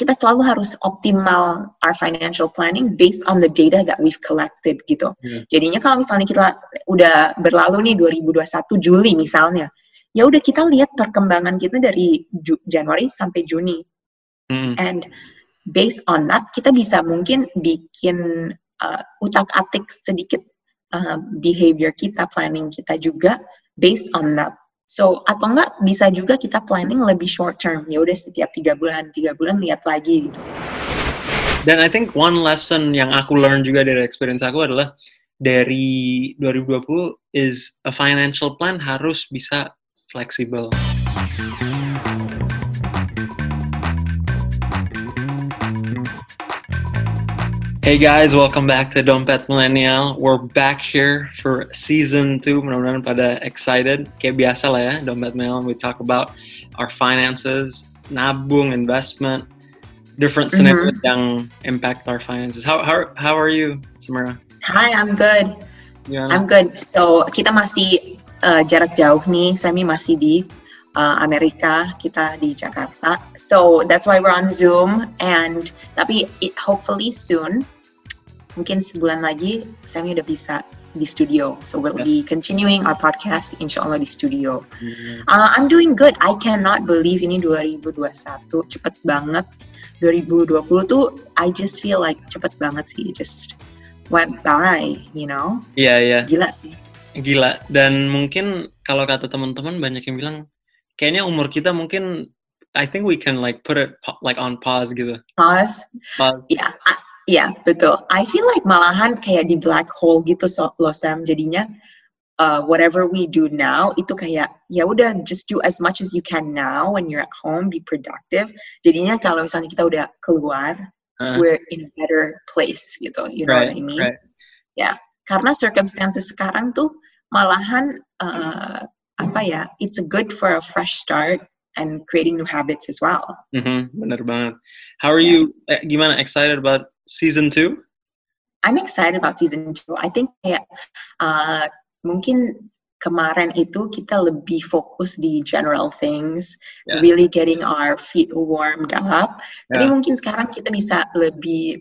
kita selalu harus optimal our financial planning based on the data that we've collected gitu. Hmm. Jadinya kalau misalnya kita udah berlalu nih 2021 Juli misalnya, ya udah kita lihat perkembangan kita dari Ju Januari sampai Juni. Hmm. And based on that kita bisa mungkin bikin uh, utak-atik sedikit uh, behavior kita, planning kita juga based on that So atau enggak bisa juga kita planning lebih short term. Ya udah setiap tiga bulan, tiga bulan lihat lagi gitu. Dan I think one lesson yang aku learn juga dari experience aku adalah dari 2020 is a financial plan harus bisa fleksibel. Hey guys, welcome back to Dompet Millennial. We're back here for season 2. Mudah-mudahan pada excited. Kayak biasa lah ya, Dompet Millennial. We talk about our finances, nabung, investment, different mm-hmm. scenarios mm -hmm. yang impact our finances. How how how are you, Samara? Hi, I'm good. Gimana? I'm good. So, kita masih uh, jarak jauh nih. Sami masih di uh, Amerika, kita di Jakarta. So that's why we're on Zoom. And tapi it, hopefully soon, mungkin sebulan lagi, saya udah bisa di studio. So we'll be continuing our podcast, insya Allah di studio. Mm-hmm. Uh, I'm doing good. I cannot believe ini 2021 cepet banget. 2020 tuh I just feel like cepet banget sih. It just went by, you know? Iya yeah, iya. Yeah. Gila sih. Gila. Dan mungkin kalau kata teman-teman banyak yang bilang kayaknya umur kita mungkin I think we can like put it like on pause gitu. Pause. Pause. Yeah. Iya, betul. I feel like malahan kayak di black hole gitu so, loh Sam. Jadinya uh, whatever we do now itu kayak ya udah just do as much as you can now when you're at home, be productive. Jadinya kalau misalnya kita udah keluar, uh, we're in a better place gitu. You know right, what I mean? Right. Ya, karena circumstances sekarang tuh malahan uh, apa ya it's good for a fresh start and creating new habits as well. Mm-hmm, bener banget. How are yeah. you? Eh, gimana excited about season two? I'm excited about season two. I think kayak uh, mungkin kemarin itu kita lebih fokus di general things, yeah. really getting our feet warmed up. Yeah. Tapi mungkin sekarang kita bisa lebih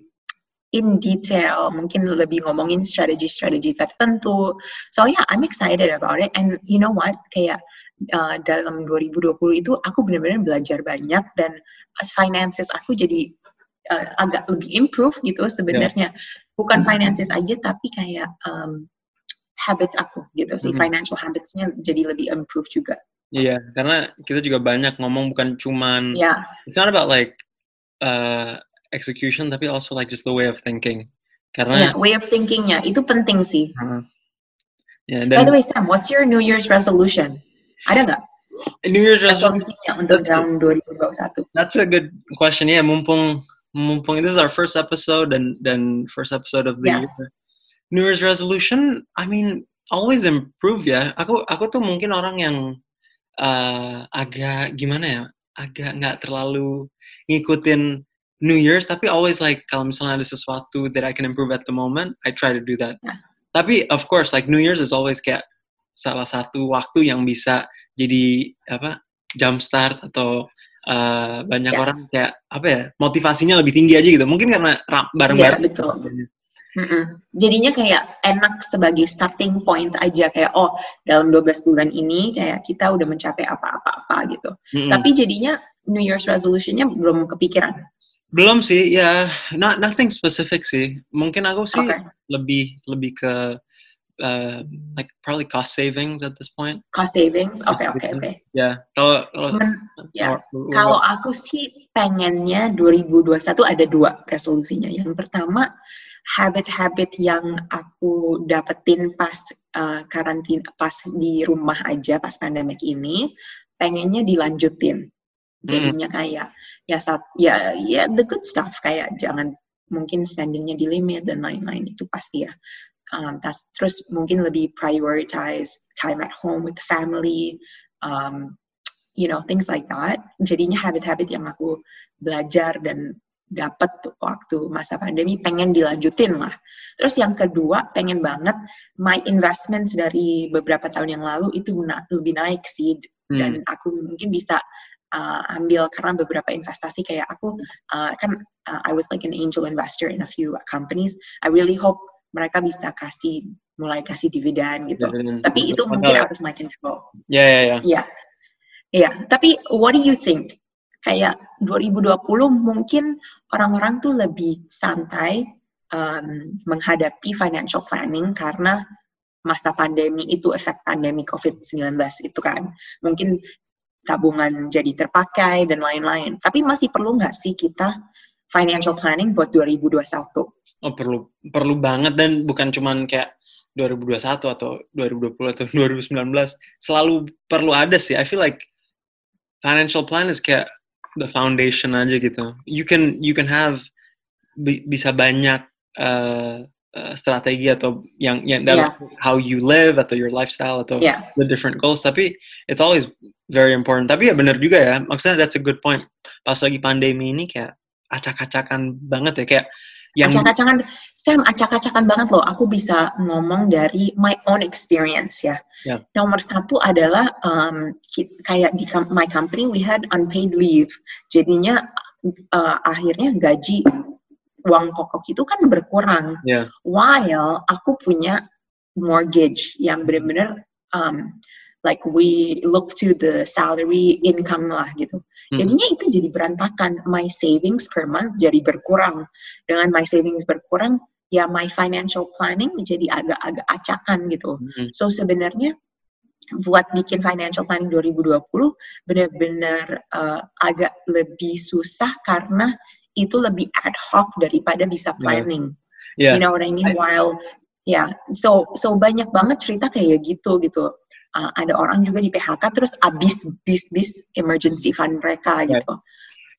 in detail, mungkin lebih ngomongin strategi-strategi tertentu. So yeah, I'm excited about it. And you know what? Kayak uh, dalam 2020 itu aku benar-benar belajar banyak dan as finances aku jadi uh, agak lebih improve gitu sebenarnya. Yeah. Bukan finances aja tapi kayak um, habits aku gitu sih. Mm-hmm. Financial habitsnya jadi lebih improve juga. Iya, yeah, karena kita juga banyak ngomong bukan cuman yeah. it's not about like uh, execution tapi also like just the way of thinking. Karena yeah, way of thinkingnya. Itu penting sih. Uh, yeah, dan, by the way Sam what's your New Year's resolution? Ada nggak? New Year's resolution untuk tahun 2021 that's a good question. Ya yeah, mumpung mumpung this is our first episode dan dan first episode of the yeah. year. New Year's resolution I mean always improve ya. Aku aku tuh mungkin orang yang uh, agak gimana ya? Agak nggak terlalu ngikutin New Year's tapi always like kalau misalnya ada sesuatu that I can improve at the moment I try to do that yeah. tapi of course like New Year's is always kayak salah satu waktu yang bisa jadi apa jump start atau uh, banyak yeah. orang kayak apa ya motivasinya lebih tinggi aja gitu mungkin karena bareng-bareng yeah, betul Mm -mm. Jadinya kayak enak sebagai starting point aja kayak oh dalam 12 bulan ini kayak kita udah mencapai apa-apa-apa gitu. Mm -hmm. Tapi jadinya New Year's resolutionnya belum kepikiran. Belum sih, ya not, nothing specific sih. Mungkin aku sih okay. lebih lebih ke uh, like probably cost savings at this point. Cost savings, oke oke oke. Ya, kalau kalau ya. kalau aku sih pengennya 2021 ada dua resolusinya. Yang pertama habit-habit yang aku dapetin pas uh, karantina, pas di rumah aja pas pandemic ini, pengennya dilanjutin jadinya kayak ya saat ya ya the good stuff kayak jangan mungkin spendingnya di limit dan lain-lain itu pasti ya um, tas, terus mungkin lebih prioritize time at home with family um, you know things like that jadinya habit-habit yang aku belajar dan dapat waktu masa pandemi pengen dilanjutin lah. Terus yang kedua pengen banget my investments dari beberapa tahun yang lalu itu na lebih naik sih dan hmm. aku mungkin bisa uh, ambil karena beberapa investasi kayak aku uh, kan uh, I was like an angel investor in a few companies. I really hope mereka bisa kasih mulai kasih dividen gitu. Dividen. Tapi itu mungkin out of my control. Ya ya ya. Iya. Iya, tapi what do you think? Kayak 2020 mungkin orang-orang tuh lebih santai um, menghadapi financial planning karena masa pandemi itu efek pandemi COVID-19 itu kan. Mungkin tabungan jadi terpakai dan lain-lain. Tapi masih perlu nggak sih kita financial planning buat 2021? Oh perlu perlu banget dan bukan cuman kayak 2021 atau 2020 atau 2019 selalu perlu ada sih. I feel like financial plan is kayak the foundation aja gitu. You can you can have bisa banyak uh, uh, strategi atau yang yang dalam yeah. how you live atau your lifestyle atau yeah. the different goals tapi it's always very important tapi ya benar juga ya maksudnya that's a good point pas lagi pandemi ini kayak acak-acakan banget ya kayak yang acak-acakan Sam acak-acakan banget loh aku bisa ngomong dari my own experience ya yeah. nomor satu adalah um, kayak di my company we had unpaid leave jadinya uh, akhirnya gaji uang pokok itu kan berkurang. Yeah. While aku punya mortgage yang benar-benar um, like we look to the salary income lah gitu. Hmm. Jadinya itu jadi berantakan. My savings per month jadi berkurang. Dengan my savings berkurang, ya my financial planning jadi agak-agak acakan gitu. Hmm. So sebenarnya buat bikin financial planning 2020 benar-benar uh, agak lebih susah karena itu lebih ad hoc daripada bisa planning. Yeah. Yeah. You know what I mean? While ya, yeah. so so banyak banget cerita kayak gitu gitu. Uh, ada orang juga di PHK terus abis bis bis emergency fund mereka right. gitu.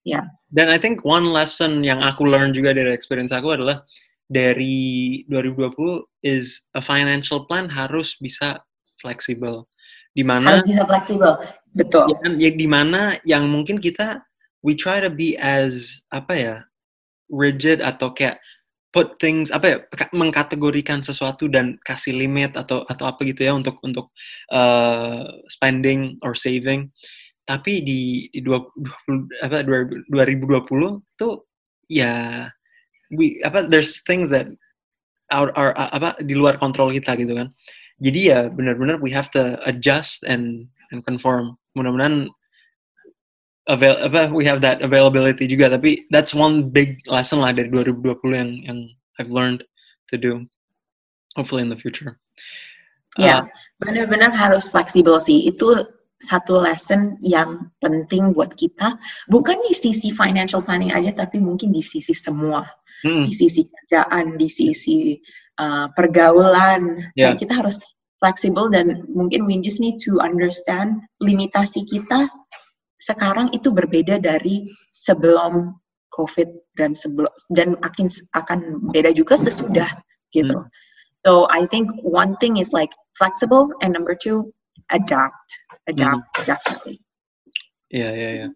Ya. Yeah. Dan I think one lesson yang aku learn juga dari experience aku adalah dari 2020 is a financial plan harus bisa fleksibel. Di mana harus bisa fleksibel. Betul. Ya, kan? ya di mana yang mungkin kita we try to be as apa ya rigid atau kayak put things apa ya mengkategorikan sesuatu dan kasih limit atau atau apa gitu ya untuk untuk uh, spending or saving. Tapi di di dua, apa 2020 tuh ya we apa there's things that our, our apa di luar kontrol kita gitu kan. Jadi ya benar-benar we have to adjust and and conform. Mudah-mudahan avail apa we have that availability juga tapi that's one big lesson lah dari 2020 yang yang I've learned to do hopefully in the future. Ya, yeah, uh, benar-benar harus fleksibel sih. Itu satu lesson yang penting buat kita, bukan di sisi financial planning aja, tapi mungkin di sisi semua, hmm. di sisi kerjaan, di sisi uh, pergaulan. Yeah. kita harus fleksibel dan mungkin we just need to understand limitasi kita sekarang itu berbeda dari sebelum COVID dan sebelum dan akan akan beda juga sesudah gitu. Hmm. So I think one thing is like flexible and number two adapt, adapt hmm. definitely. Iya yeah, iya yeah, iya. Yeah.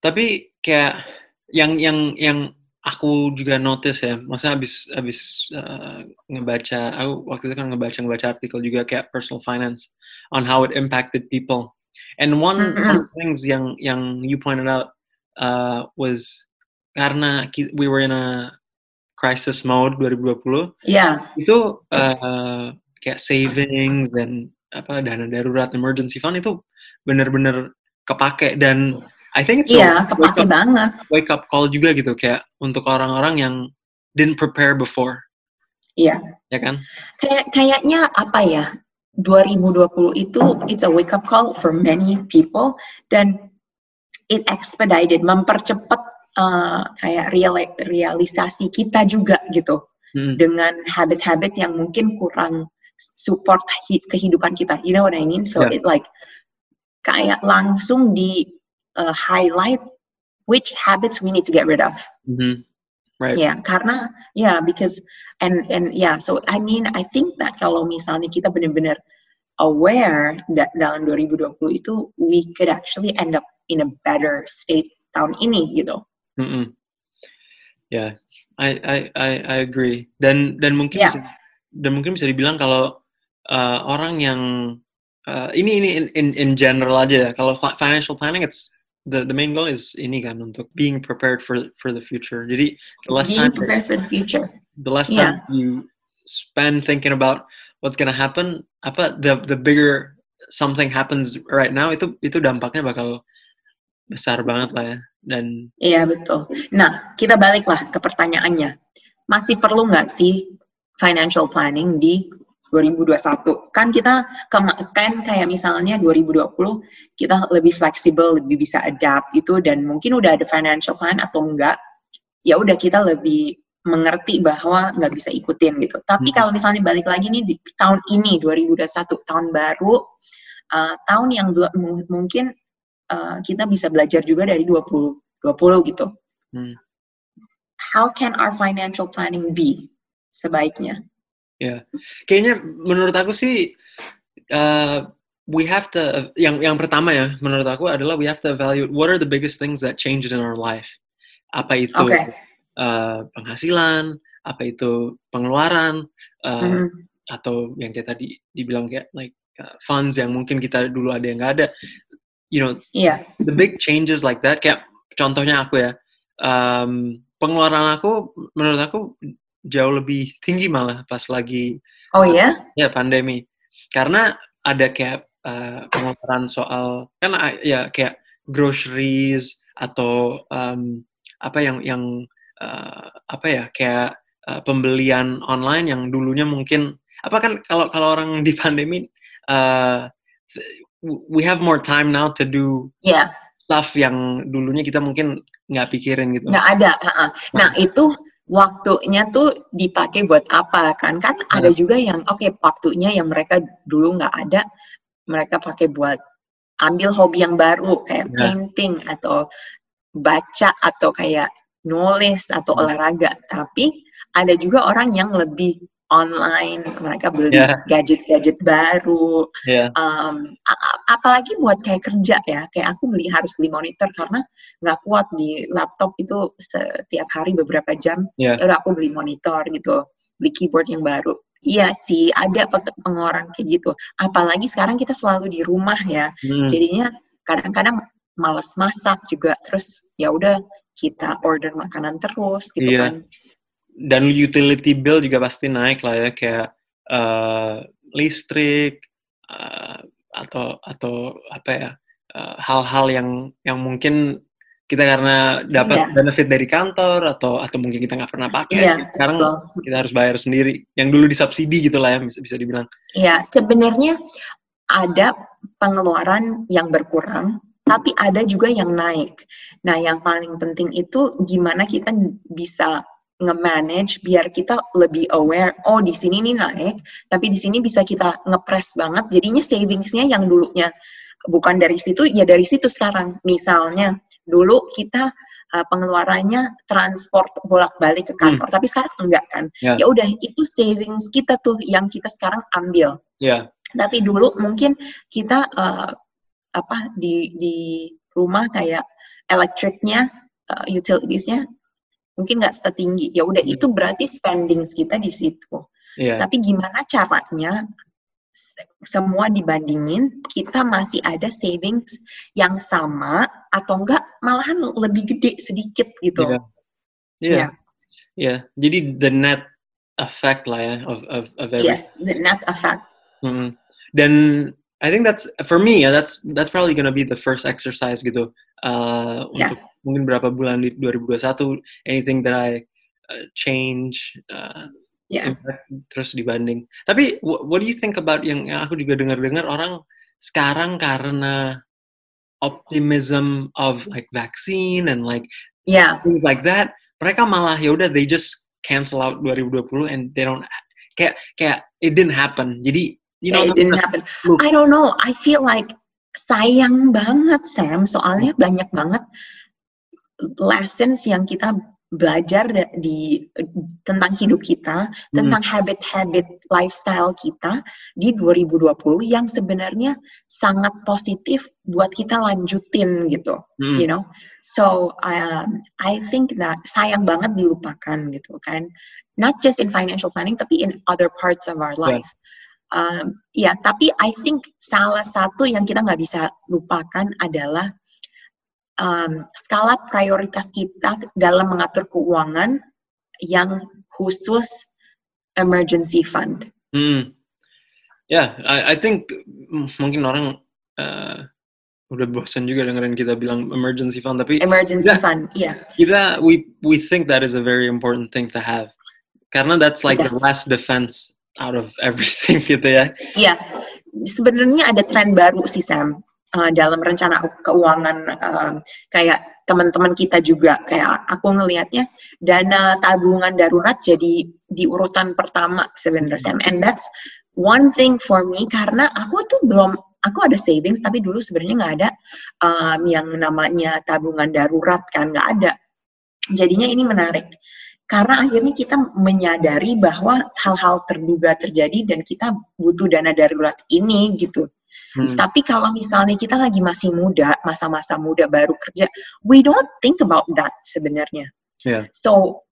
Tapi kayak yang yang yang aku juga notice ya, maksudnya abis abis uh, ngebaca, aku waktu itu kan ngebaca ngebaca artikel juga kayak personal finance on how it impacted people And one, mm-hmm. one of the things yang yang you pointed out uh, was karena we were in a crisis mode 2020. Yeah. Itu uh, kayak savings dan apa dana darurat emergency fund itu benar-benar kepake dan I think itu yeah, kepake wake up, banget. Wake up call juga gitu kayak untuk orang-orang yang didn't prepare before. Iya. Ya kan? Kayak kayaknya apa ya? 2020 itu it's a wake up call for many people dan it expedited mempercepat uh, kayak real, realisasi kita juga gitu hmm. dengan habit-habit yang mungkin kurang support kehidupan kita you know what I mean so yeah. it like kayak langsung di uh, highlight which habits we need to get rid of mm -hmm. Right. Yeah, karena ya yeah, because and and yeah, so I mean I think that kalau misalnya kita benar-benar aware that dalam 2020 itu we could actually end up in a better state tahun ini gitu. Mm -mm. Yeah, I I I I agree. Dan dan mungkin yeah. bisa, dan mungkin bisa dibilang kalau uh, orang yang uh, ini ini in, in in general aja ya. Kalau financial planning it's the the main goal is ini kan untuk being prepared for for the future. Jadi the less being time prepared for the future. the less Yeah. time you spend thinking about what's gonna happen, apa the the bigger something happens right now itu itu dampaknya bakal besar banget lah ya. Dan Iya betul. Nah kita baliklah ke pertanyaannya. Masih perlu nggak sih financial planning di 2021? Kan kita kema- kan kayak misalnya 2020 kita lebih fleksibel, lebih bisa adapt itu dan mungkin udah ada financial plan atau enggak, ya udah kita lebih mengerti bahwa nggak bisa ikutin gitu. Tapi Hmm. kalau misalnya balik lagi nih di tahun ini 2021 tahun baru, uh, tahun yang mungkin uh, kita bisa belajar juga dari 2020 gitu. hmm, How can our financial planning be sebaiknya? Kayaknya menurut aku sih uh, we have to yang yang pertama ya menurut aku adalah we have to evaluate what are the biggest things that changed in our life. Apa itu Oke. uh, penghasilan, apa itu pengeluaran, uh, Mhm. atau yang kayak tadi dibilang kayak like uh, funds yang mungkin kita dulu ada yang nggak ada. You know, Iya, the big changes like that kayak contohnya aku ya um, pengeluaran aku menurut aku jauh lebih tinggi malah pas lagi oh ya? ya pandemi karena ada kayak uh, pengeluaran soal kan uh, ya kayak groceries atau um, apa yang yang uh, apa ya kayak uh, pembelian online yang dulunya mungkin apa kan kalau kalau orang di pandemi uh, we have more time now to do Iya, stuff yang dulunya kita mungkin nggak pikirin gitu. nggak ada. ha-ha. Nah itu waktunya tuh dipakai buat apa kan? Kan ada juga yang oke waktunya yang mereka dulu nggak ada, mereka pakai buat ambil hobi yang baru kayak Ya. painting atau baca atau kayak nulis atau Hmm. olahraga. Tapi ada juga orang yang lebih online, mereka beli Ya. gadget-gadget baru, Ya, um, apalagi buat kayak kerja ya kayak aku beli harus beli monitor karena nggak kuat di laptop itu setiap hari beberapa jam ya udah aku beli monitor gitu beli keyboard yang baru iya sih ada pe- pengeluaran kayak gitu apalagi sekarang kita selalu di rumah ya Hmm. jadinya kadang-kadang malas masak juga terus ya udah kita order makanan terus gitu Iya. kan dan utility bill juga pasti naik lah ya kayak eh, listrik eh, atau atau apa ya eh, hal-hal yang yang mungkin kita karena dapat Iya. benefit dari kantor atau atau mungkin kita nggak pernah pakai Iya, sekarang betul. kita harus bayar sendiri yang dulu disubsidi gitu lah ya bisa bisa dibilang Iya, sebenarnya ada pengeluaran yang berkurang, tapi ada juga yang naik. Nah, yang paling penting itu gimana kita bisa nge-manage biar kita lebih aware, oh di sini nih naik, tapi di sini bisa kita ngepres banget, jadinya savingsnya yang dulunya bukan dari situ, ya dari situ sekarang. Misalnya, dulu kita uh, pengeluarannya transport bolak-balik ke kantor, tapi sekarang enggak kan? Ya. Ya udah, itu savings kita tuh yang kita sekarang ambil ya tapi dulu mungkin kita eh, apa di di rumah kayak elektriknya uh, utilitiesnya mungkin nggak setinggi ya udah Hmm. itu berarti spending kita di situ Iya. tapi gimana caranya se- semua dibandingin kita masih ada savings yang sama atau enggak malahan lebih gede sedikit gitu Iya. Iya. Iya. Jadi the net effect lah ya of of of everything. yes the net effect Mm. Dan I think that's for me ya that's that's probably gonna be the first exercise gitu uh, Yeah. untuk mungkin berapa bulan di 2021 anything that I uh, change uh, impact terus dibanding. Tapi wh- what do you think about yang, yang aku juga dengar-dengar orang sekarang karena optimism of like vaccine and like ya things like that mereka malah ya udah they just cancel out 2020 and they don't kayak kayak it didn't happen. Jadi you know it didn't happen Look. I don't know I feel like sayang banget Sam soalnya banyak banget lessons yang kita belajar di tentang hidup kita Hmm. tentang habit-habit lifestyle kita di 2020 yang sebenarnya sangat positif buat kita lanjutin gitu Mm. you know so um, I think that sayang banget dilupakan gitu kan not just in financial planning tapi in other parts of our life um, ya tapi I think salah satu yang kita nggak bisa lupakan adalah um, skala prioritas kita dalam mengatur keuangan yang khusus emergency fund. Hmm. Ya, yeah, I, I think mungkin orang uh, udah bosan juga dengerin kita bilang emergency fund, tapi emergency kita, fund, iya. Yeah. Kita we we think that is a very important thing to have, karena that's like yeah. the last defense out of everything gitu ya. Iya, yeah. sebenarnya ada tren baru sih Sam uh, dalam rencana keuangan uh, kayak teman-teman kita juga. Kayak aku ngelihatnya dana tabungan darurat jadi di urutan pertama sebenarnya. And that's one thing for me karena aku tuh belum aku ada savings tapi dulu sebenarnya nggak ada um, yang namanya tabungan darurat kan nggak ada. Jadinya ini menarik karena akhirnya kita menyadari bahwa hal-hal terduga terjadi dan kita butuh dana darurat ini gitu Hmm. Tapi kalau misalnya kita lagi masih muda, masa-masa muda baru kerja, we don't think about that sebenarnya. Yeah. So,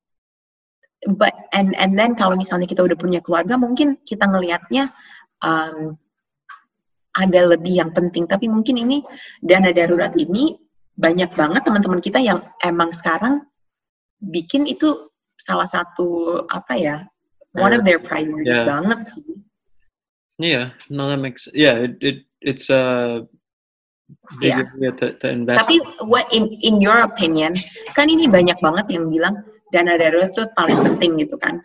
but and and then kalau misalnya kita udah punya keluarga, mungkin kita ngelihatnya um, ada lebih yang penting. Tapi mungkin ini dana darurat ini banyak banget teman-teman kita yang emang sekarang bikin itu salah satu apa ya one of their priorities yeah. banget sih. Yeah, no, that makes yeah. It, it it's a big yeah. area to, to invest. Tapi what in in your opinion, kan ini banyak banget yang bilang dana darurat itu paling penting gitu kan.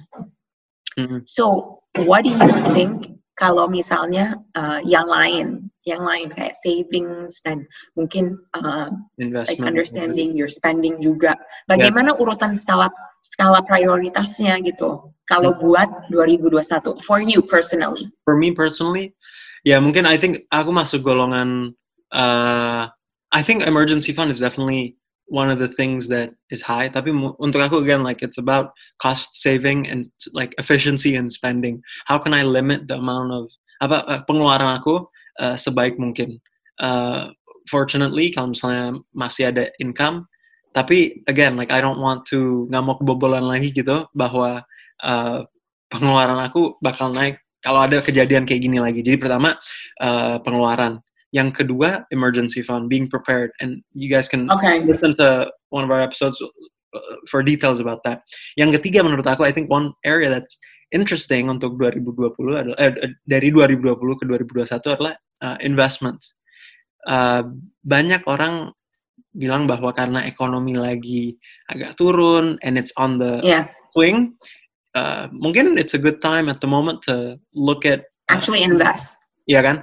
Mm-hmm. So what do you think kalau misalnya uh, yang lain, yang lain kayak savings dan mungkin uh, like understanding your spending juga. Bagaimana yeah. urutan skala skala prioritasnya gitu? Kalau mm-hmm. buat 2021 for you personally? For me personally, ya mungkin I think aku masuk golongan uh, I think emergency fund is definitely one of the things that is high. Tapi untuk aku again like it's about cost saving and like efficiency in spending. How can I limit the amount of apa uh, pengeluaran aku uh, sebaik mungkin? Uh, fortunately kalau misalnya masih ada income tapi again like I don't want to nggak mau kebobolan lagi gitu bahwa uh, pengeluaran aku bakal naik kalau ada kejadian kayak gini lagi. Jadi pertama uh, pengeluaran, yang kedua emergency fund, being prepared, and you guys can okay. listen to one of our episodes uh, for details about that. Yang ketiga menurut aku, I think one area that's interesting untuk 2020 adalah eh, dari 2020 ke 2021 adalah uh, investment. Uh, banyak orang bilang bahwa karena ekonomi lagi agak turun and it's on the yeah. swing, uh, mungkin it's a good time at the moment to look at uh, actually invest. Iya kan?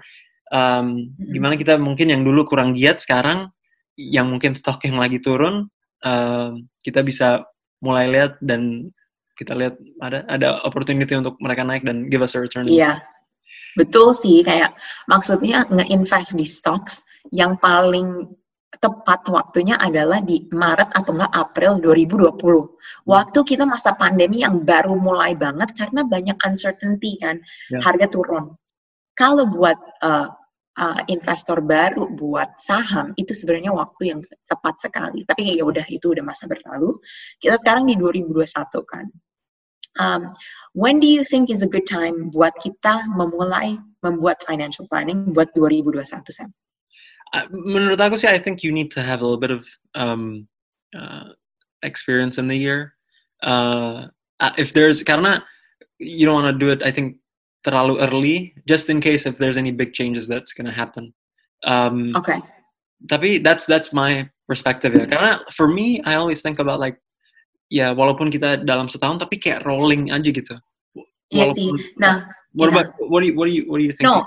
Um, mm-hmm. Gimana kita mungkin yang dulu kurang giat sekarang yang mungkin stok yang lagi turun uh, kita bisa mulai lihat dan kita lihat ada ada opportunity untuk mereka naik dan give us a return. Iya. Betul sih kayak maksudnya nge-invest di stocks yang paling tepat waktunya adalah di Maret atau enggak April 2020. Waktu kita masa pandemi yang baru mulai banget karena banyak uncertainty kan, yeah. harga turun. Kalau buat uh, uh, investor baru buat saham itu sebenarnya waktu yang tepat sekali. Tapi ya udah itu udah masa berlalu. Kita sekarang di 2021 kan. Um, when do you think is a good time buat kita memulai membuat financial planning buat 2021 Sam? Menurut aku sih I think you need to have a little bit of um, uh, experience in the year. Uh, if there's karena you don't want to do it I think terlalu early just in case if there's any big changes that's gonna happen. Um, okay. Tapi that's that's my perspective ya. Karena for me I always think about like ya walaupun kita dalam setahun tapi kayak rolling aja gitu. Iya sih. Nah, what about what do you what do you what do you think? No,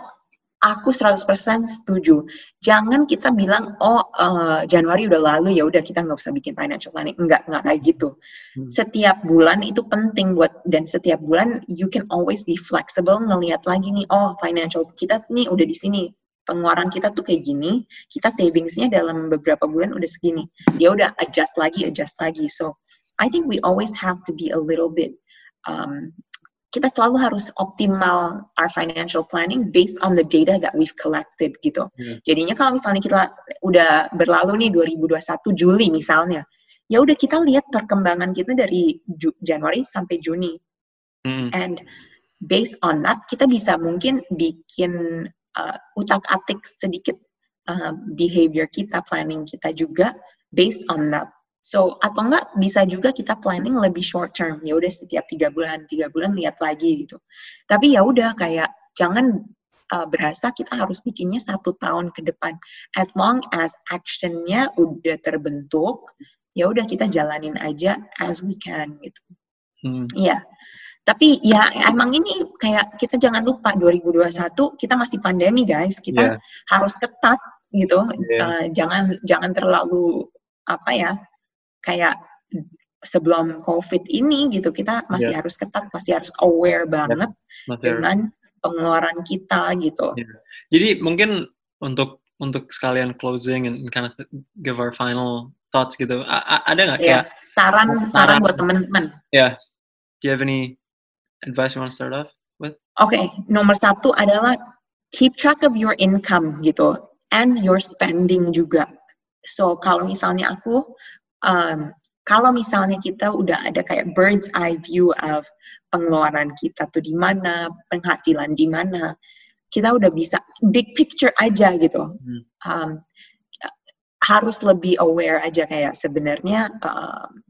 aku 100% setuju. Jangan kita bilang, oh uh, Januari udah lalu ya udah kita nggak usah bikin financial planning. Enggak, nggak kayak gitu. Hmm. Setiap bulan itu penting buat dan setiap bulan you can always be flexible ngelihat lagi nih, oh financial kita nih udah di sini. Pengeluaran kita tuh kayak gini, kita savingsnya dalam beberapa bulan udah segini. Dia udah adjust lagi, adjust lagi. So I think we always have to be a little bit um, kita selalu harus optimal our financial planning based on the data that we've collected gitu. Hmm. Jadinya kalau misalnya kita udah berlalu nih 2021 Juli misalnya, ya udah kita lihat perkembangan kita dari Ju Januari sampai Juni. Hmm. And based on that kita bisa mungkin bikin uh, utak-atik sedikit uh, behavior kita, planning kita juga based on that. So atau enggak bisa juga kita planning lebih short term. Ya udah setiap tiga bulan, tiga bulan lihat lagi gitu. Tapi ya udah kayak jangan uh, berasa kita harus bikinnya satu tahun ke depan. As long as actionnya udah terbentuk, ya udah kita jalanin aja as we can gitu. Hmm. Iya. Tapi ya emang ini kayak kita jangan lupa 2021 kita masih pandemi guys. Kita yeah. harus ketat gitu. Yeah. Uh, jangan jangan terlalu apa ya kayak sebelum COVID ini gitu kita masih yeah. harus ketat, masih harus aware banget yeah. dengan pengeluaran kita gitu. Yeah. Jadi mungkin untuk untuk sekalian closing and kind of give our final thoughts gitu, A ada nggak yeah. kayak saran, saran buat teman-teman? Ya, yeah. do you have any advice you want to start off with? Oke, okay. nomor satu adalah keep track of your income gitu and your spending juga. So kalau misalnya aku um, kalau misalnya kita udah ada kayak bird's eye view of pengeluaran kita tuh di mana, penghasilan di mana, kita udah bisa big picture aja gitu. Um, harus lebih aware aja kayak sebenarnya um,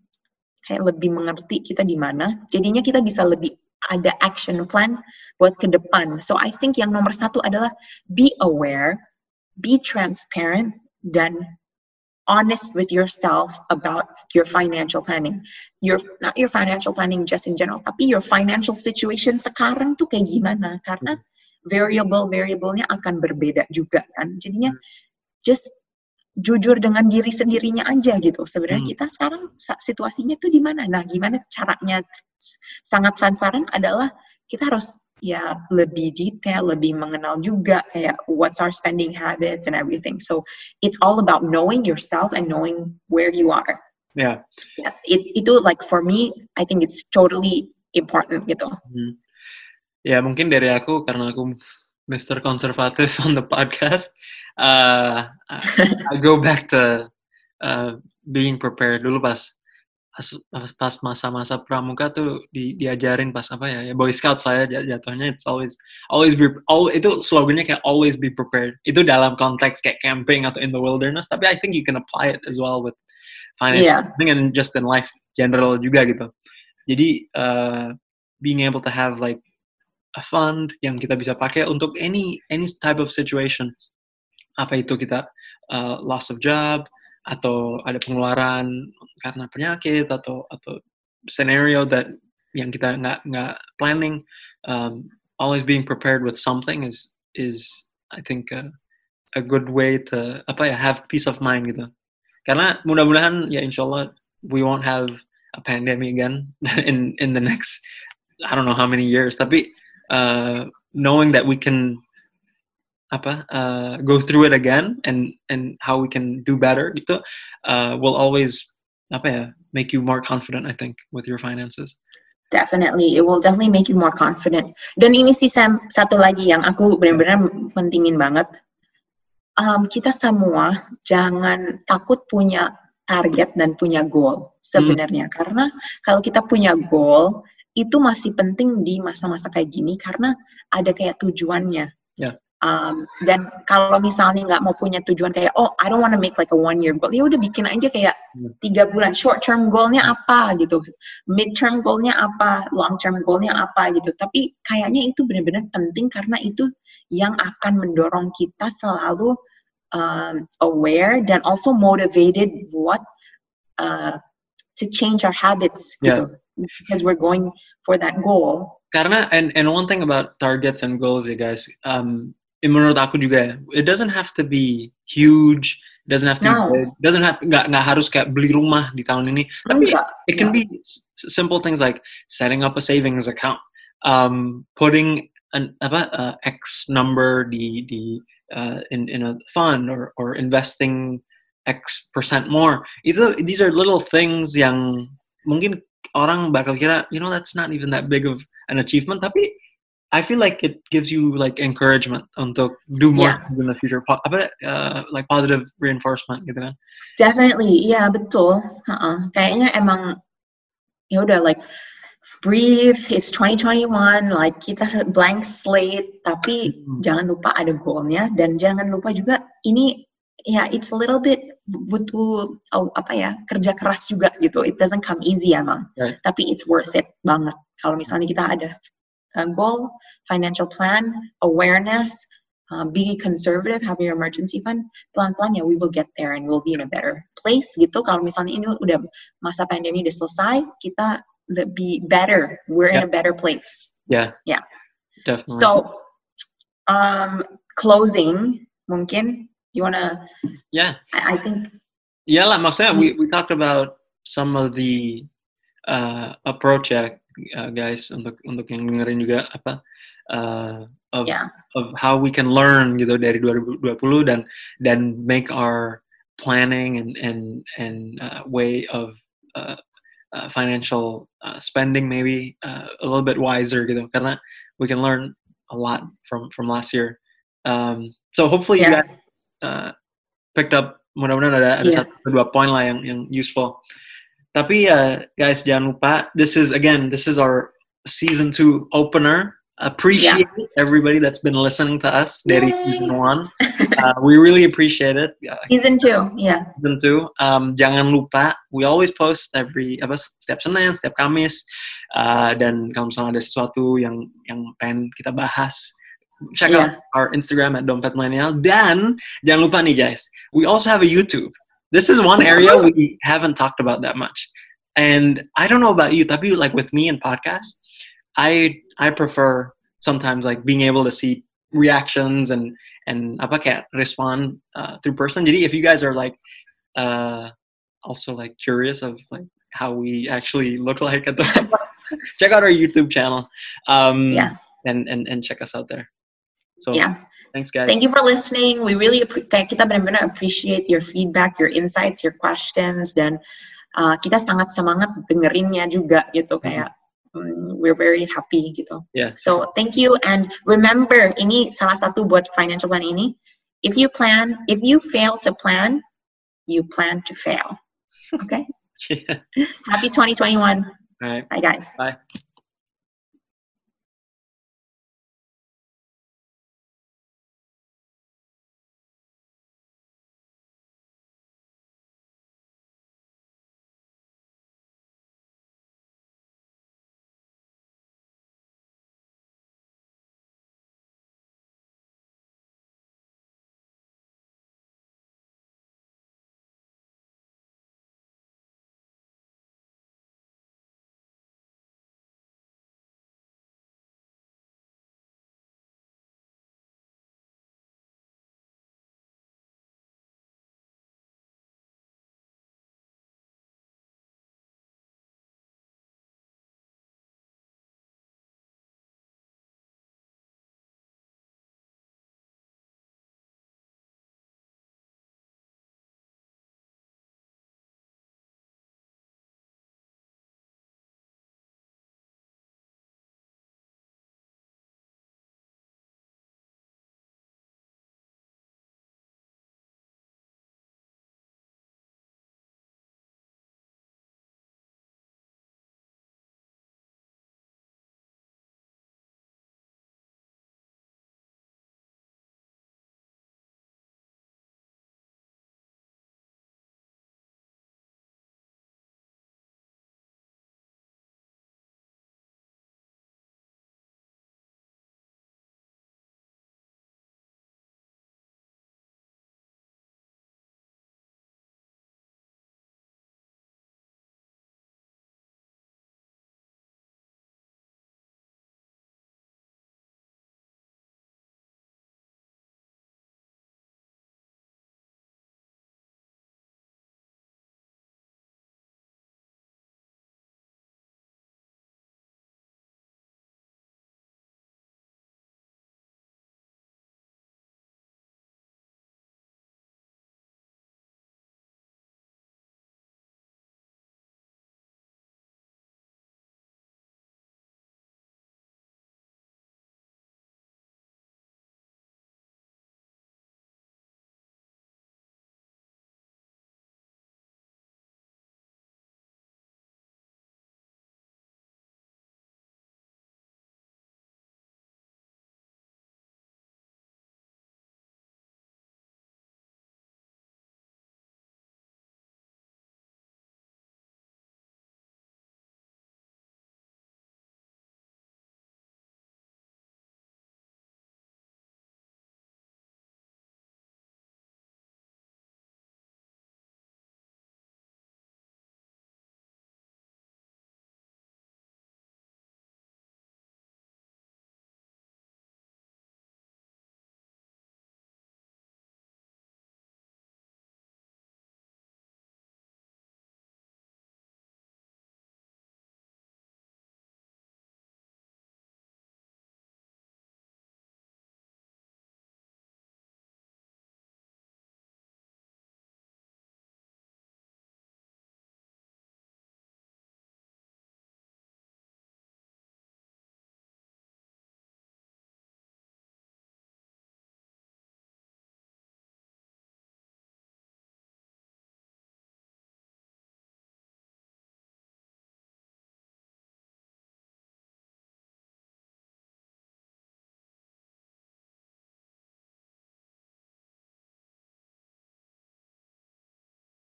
kayak lebih mengerti kita di mana. Jadinya kita bisa lebih ada action plan buat ke depan. So I think yang nomor satu adalah be aware, be transparent, dan honest with yourself about your financial planning. Your not your financial planning just in general, tapi your financial situation sekarang tuh kayak gimana? Karena variable variabelnya akan berbeda juga kan. Jadinya just jujur dengan diri sendirinya aja gitu. Sebenarnya hmm. kita sekarang situasinya tuh di mana? Nah, gimana caranya sangat transparan adalah kita harus ya lebih detail, lebih mengenal juga kayak what's our spending habits and everything. So it's all about knowing yourself and knowing where you are. Yeah. yeah it, itu like for me, I think it's totally important gitu. Hmm. Ya mungkin dari aku karena aku Mr. Konservatif on the podcast, uh, I go back to uh, being prepared dulu pas pas pas masa-masa pramuka tuh di, diajarin pas apa ya, ya boy scout saya jatuhnya it's always always be all itu slogannya kayak always be prepared. Itu dalam konteks kayak camping atau in the wilderness tapi I think you can apply it as well with financial yeah. and just in life general juga gitu. Jadi uh, being able to have like a fund yang kita bisa pakai untuk any any type of situation. Apa itu kita uh, loss of job atau ada pengeluaran karena penyakit atau atau scenario that yang kita nggak nggak planning um, always being prepared with something is is I think a, a good way to apa ya have peace of mind gitu. Karena mudah-mudahan ya insyaallah we won't have a pandemic again in in the next I don't know how many years. Tapi uh, knowing that we can apa uh, go through it again and and how we can do better gitu uh, will always apa ya make you more confident I think with your finances. Definitely, it will definitely make you more confident. Dan ini sih Sam satu lagi yang aku benar-benar pentingin banget. Um, kita semua jangan takut punya target dan punya goal sebenarnya hmm. karena kalau kita punya goal itu masih penting di masa-masa kayak gini karena ada kayak tujuannya. Yeah. Um, dan kalau misalnya nggak mau punya tujuan kayak oh I don't want to make like a one year goal ya udah bikin aja kayak hmm. tiga bulan. Short term goalnya apa gitu? Mid term goalnya apa? Long term goalnya apa gitu? Tapi kayaknya itu benar-benar penting karena itu yang akan mendorong kita selalu um, aware dan also motivated buat uh, to change our habits yeah. gitu. Because we're going for that goal. Karena and and one thing about targets and goals ya guys um, menurut aku juga it doesn't have to be huge it doesn't have to no. be, doesn't have nggak nggak harus kayak beli rumah di tahun ini tapi Enggak. it can be simple things like setting up a savings account um, putting an apa uh, x number di di uh, in in a fund or or investing x percent more itu these are little things yang mungkin orang bakal kira you know that's not even that big of an achievement tapi I feel like it gives you like encouragement untuk do more yeah. in the future. Po apa uh, like positive reinforcement gitu kan? Definitely, iya yeah, betul. Uh -uh. Kayaknya emang ya udah like breathe. It's 2021, like kita blank slate. Tapi hmm. jangan lupa ada goalnya dan jangan lupa juga ini ya yeah, it's a little bit butuh oh, apa ya kerja keras juga gitu. It doesn't come easy emang. Right. Tapi it's worth it banget. Kalau misalnya kita ada uh, goal, financial plan, awareness, uh, being conservative, having your emergency fund, pelan-pelan ya we will get there and we'll be in a better place gitu. Kalau misalnya ini udah masa pandemi udah selesai, kita be better. We're yeah. in a better place. Yeah. Yeah. Definitely. So, um, closing, mungkin you wanna? Yeah. I, I think. Yeah, lah. Maksudnya we we talked about some of the uh, approach ya, uh, guys, untuk untuk yang dengerin juga apa uh, of yeah. of how we can learn gitu dari 2020 dan dan make our planning and and and uh, way of uh, uh, financial uh, spending maybe uh, a little bit wiser gitu karena we can learn a lot from from last year. Um, so hopefully yeah. you guys uh, picked up mudah-mudahan ada ada yeah. satu dua poin lah yang yang useful. Tapi uh, guys jangan lupa this is again this is our season two opener appreciate yeah. everybody that's been listening to us dari season one. Uh, we really appreciate it. Season two, yeah. Season two. Um, jangan lupa, we always post every apa setiap Senin, setiap Kamis. Uh, dan kalau misalnya ada sesuatu yang yang pengen kita bahas, check yeah. out our Instagram at Dompet Millennial. Dan jangan lupa nih guys, we also have a YouTube. This is one area we haven't talked about that much. And I don't know about you, tapi like with me and podcast, I I prefer sometimes like being able to see reactions and and apa kayak respond uh, through person. Jadi if you guys are like uh, also like curious of like how we actually look like at the check out our YouTube channel. Um, yeah. And and and check us out there. So yeah. Thanks guys. Thank you for listening. We really kita benar-benar appreciate your feedback, your insights, your questions dan uh, kita sangat semangat dengerinnya juga gitu kayak um, we're very happy gitu. Yeah. So thank you and remember ini salah satu buat financial plan ini. If you plan, if you fail to plan, you plan to fail. Okay. yeah. Happy 2021. All right. Bye guys. Bye.